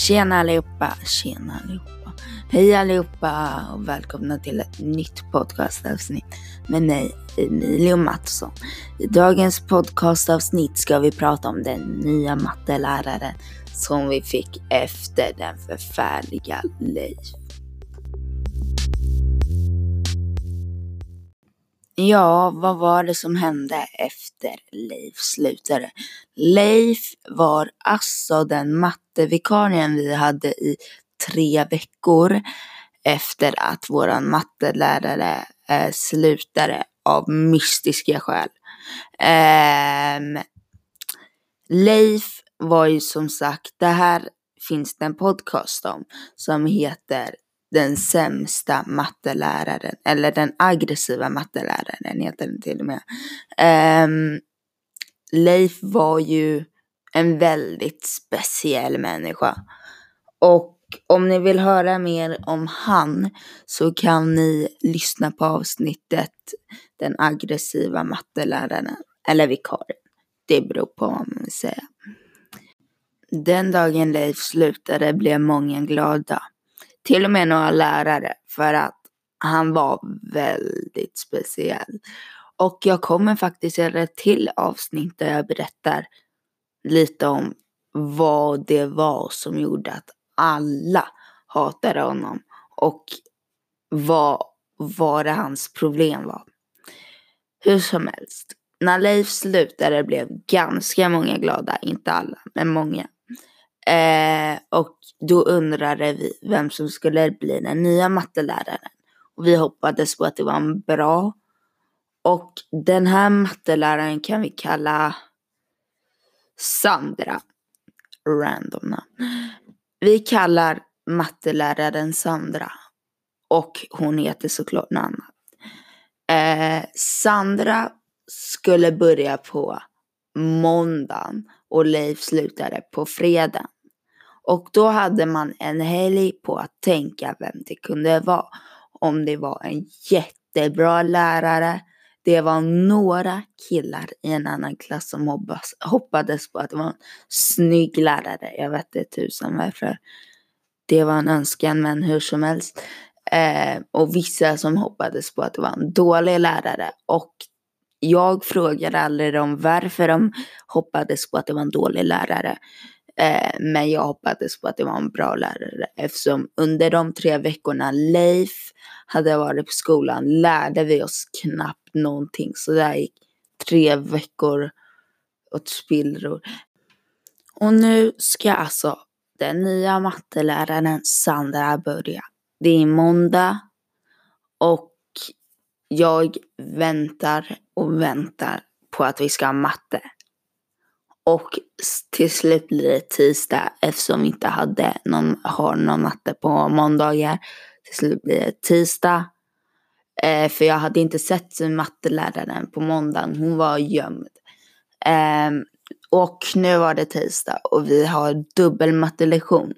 Tjena allihopa, tjena allihopa. Hej allihopa och välkomna till ett nytt podcastavsnitt med mig Emilio Mattsson. I dagens podcastavsnitt ska vi prata om den nya matteläraren som vi fick efter den förfärliga Leif. Ja, vad var det som hände efter Leif slutade? Leif var alltså den mattevikarien vi hade i tre veckor efter att våran mattelärare eh, slutade av mystiska skäl. Eh, Leif var ju som sagt, det här finns det en podcast om som heter den sämsta matteläraren, eller den aggressiva matteläraren heter den till och med. Um, Leif var ju en väldigt speciell människa. Och om ni vill höra mer om han så kan ni lyssna på avsnittet Den aggressiva matteläraren, eller vikarien. Det beror på vad man vill säga. Den dagen Leif slutade blev många glada till och med några lärare för att han var väldigt speciell. Och jag kommer faktiskt göra ett till avsnitt där jag berättar lite om vad det var som gjorde att alla hatade honom och vad, vad det hans problem var. Hur som helst, när Leif slutade blev ganska många glada, inte alla, men många. Eh, och då undrade vi vem som skulle bli den nya matteläraren. Och vi hoppades på att det var en bra. Och den här matteläraren kan vi kalla Sandra. Random namn. Vi kallar matteläraren Sandra. Och hon heter såklart något annat. Eh, Sandra skulle börja på måndagen och Leif slutade på fredagen. Och då hade man en helg på att tänka vem det kunde vara. Om det var en jättebra lärare, det var några killar i en annan klass som hoppas, hoppades på att det var en snygg lärare. Jag vet inte tusan varför. Det var en önskan men hur som helst. Eh, och vissa som hoppades på att det var en dålig lärare. Och jag frågade aldrig dem varför de hoppades på att det var en dålig lärare. Eh, men jag hoppades på att det var en bra lärare eftersom under de tre veckorna Leif hade varit på skolan lärde vi oss knappt någonting. Så där gick tre veckor åt spillror. Och nu ska alltså den nya matteläraren Sandra börja. Det är måndag och jag väntar och väntar på att vi ska ha matte. Och till slut blir det tisdag eftersom vi inte hade någon, har någon matte på måndagar. Till slut blir det tisdag. Eh, för jag hade inte sett matteläraren på måndagen. Hon var gömd. Eh, och nu var det tisdag och vi har dubbelmattelektion.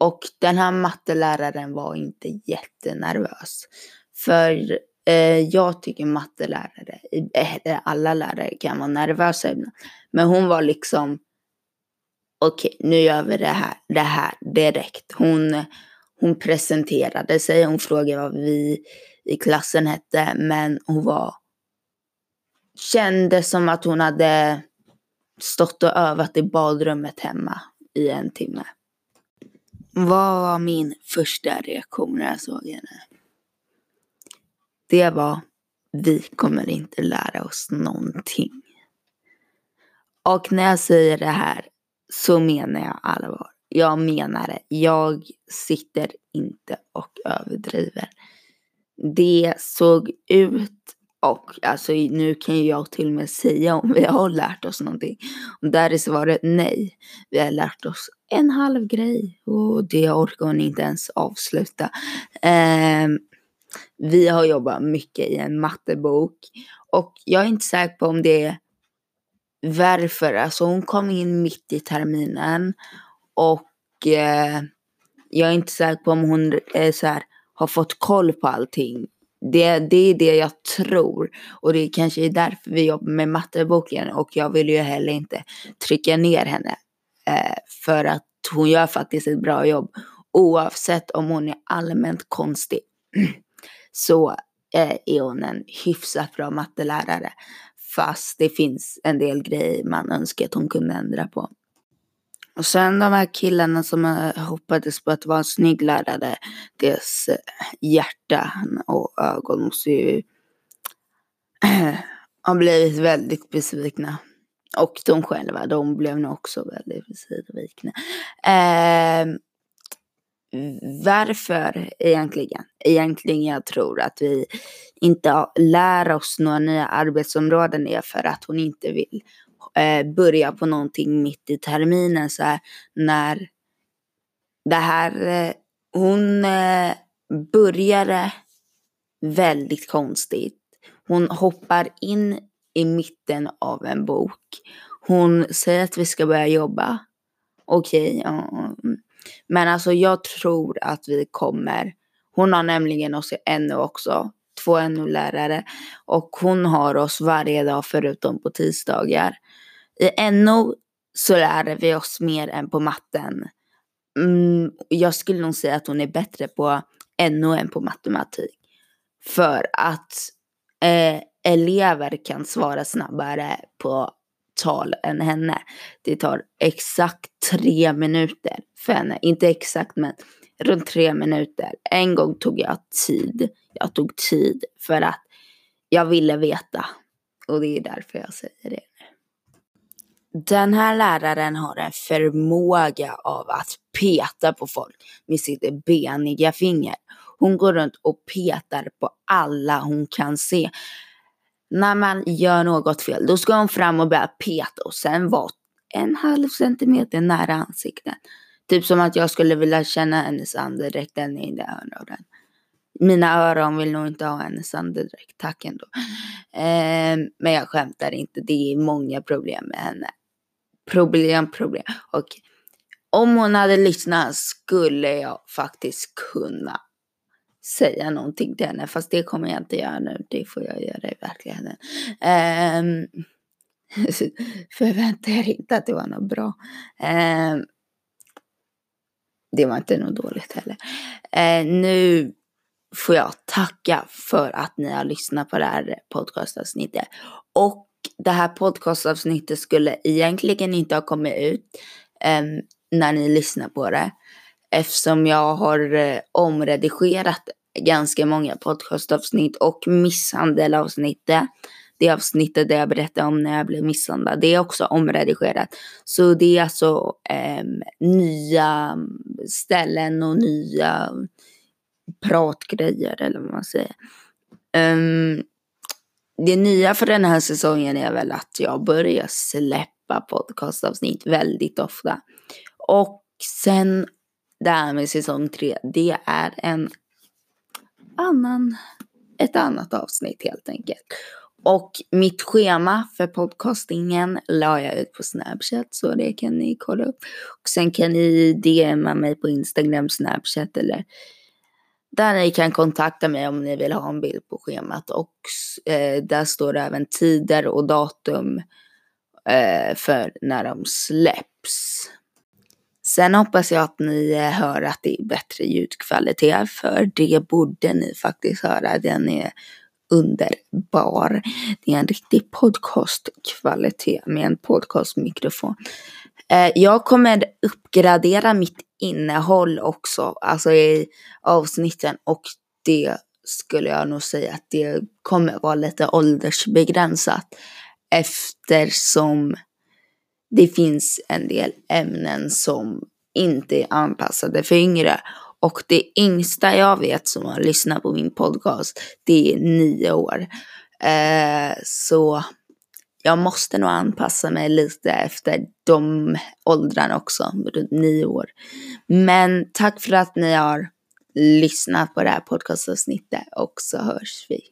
Och den här matteläraren var inte jättenervös. För Eh, jag tycker mattelärare, eller eh, eh, alla lärare kan vara nervösa ibland. Men hon var liksom, okej okay, nu gör vi det här, det här direkt. Hon, hon presenterade sig, hon frågade vad vi i klassen hette, men hon var, kände som att hon hade stått och övat i badrummet hemma i en timme. Vad var min första reaktion när jag såg henne? Det var vi kommer inte lära oss någonting. Och när jag säger det här så menar jag allvar. Jag menar det. Jag sitter inte och överdriver. Det såg ut och alltså nu kan jag till och med säga om vi har lärt oss någonting. Och där är svaret nej. Vi har lärt oss en halv grej och det orkar hon inte ens avsluta. Um, vi har jobbat mycket i en mattebok och jag är inte säker på om det är varför. Alltså hon kom in mitt i terminen och eh, jag är inte säker på om hon är så här, har fått koll på allting. Det, det är det jag tror och det kanske är därför vi jobbar med matteboken och jag vill ju heller inte trycka ner henne. Eh, för att hon gör faktiskt ett bra jobb. Oavsett om hon är allmänt konstig så eh, är hon en hyfsat bra mattelärare. Fast det finns en del grejer man önskar att hon kunde ändra på. Och sen de här killarna som eh, hoppades på att vara en snygg lärare, deras hjärtan hjärta och ögon måste ju ha blivit väldigt besvikna. Och de själva, de blev nog också väldigt besvikna. Eh, varför egentligen? Egentligen jag tror att vi inte lär oss några nya arbetsområden är för att hon inte vill eh, börja på någonting mitt i terminen så här när det här, eh, hon eh, började väldigt konstigt. Hon hoppar in i mitten av en bok. Hon säger att vi ska börja jobba. Okej, okay, ja. Mm. Men alltså jag tror att vi kommer. Hon har nämligen oss i NO också. Två NO-lärare. Och hon har oss varje dag förutom på tisdagar. I NO så lär vi oss mer än på matten. Mm, jag skulle nog säga att hon är bättre på NO än på matematik. För att eh, elever kan svara snabbare på tal än henne. Det tar exakt tre minuter för henne. Inte exakt men runt tre minuter. En gång tog jag tid. Jag tog tid för att jag ville veta. Och det är därför jag säger det. Den här läraren har en förmåga av att peta på folk med sitt beniga finger. Hon går runt och petar på alla hon kan se. När man gör något fel, då ska hon fram och börja peta och sen vara en halv centimeter nära ansiktet. Typ som att jag skulle vilja känna hennes andedräkt än i det öronen. Mina öron vill nog inte ha hennes andedräkt, tack ändå. Eh, men jag skämtar inte, det är många problem med henne problem, problem. Och om hon hade lyssnat skulle jag faktiskt kunna säga någonting till henne. Fast det kommer jag inte göra nu. Det får jag göra i verkligheten. Ehm, um, förvänta er inte att det var något bra. Um, det var inte något dåligt heller. Uh, nu får jag tacka för att ni har lyssnat på det här podcastavsnittet. Och det här podcastavsnittet skulle egentligen inte ha kommit ut um, när ni lyssnar på det. Eftersom jag har eh, omredigerat ganska många podcastavsnitt och misshandelavsnittet. Det avsnittet där jag berättade om när jag blev misshandlad. Det är också omredigerat. Så det är alltså eh, nya ställen och nya pratgrejer eller vad man säger. Um, det nya för den här säsongen är väl att jag börjar släppa podcastavsnitt väldigt ofta. Och sen det här med säsong tre, det är en annan, ett annat avsnitt helt enkelt. Och mitt schema för podcastingen la jag ut på Snapchat så det kan ni kolla upp. Och sen kan ni DMa mig på Instagram, Snapchat eller där ni kan kontakta mig om ni vill ha en bild på schemat och eh, där står det även tider och datum eh, för när de släpps. Sen hoppas jag att ni eh, hör att det är bättre ljudkvalitet för det borde ni faktiskt höra. Den är underbar. Det är en riktig podcastkvalitet med en podcastmikrofon. Eh, jag kommer uppgradera mitt innehåll också, alltså i avsnitten och det skulle jag nog säga att det kommer vara lite åldersbegränsat eftersom det finns en del ämnen som inte är anpassade för yngre. Och det yngsta jag vet som har lyssnat på min podcast, det är nio år. Eh, så jag måste nog anpassa mig lite efter de åldrarna också, runt nio år. Men tack för att ni har lyssnat på det här podcastavsnittet och så hörs vi.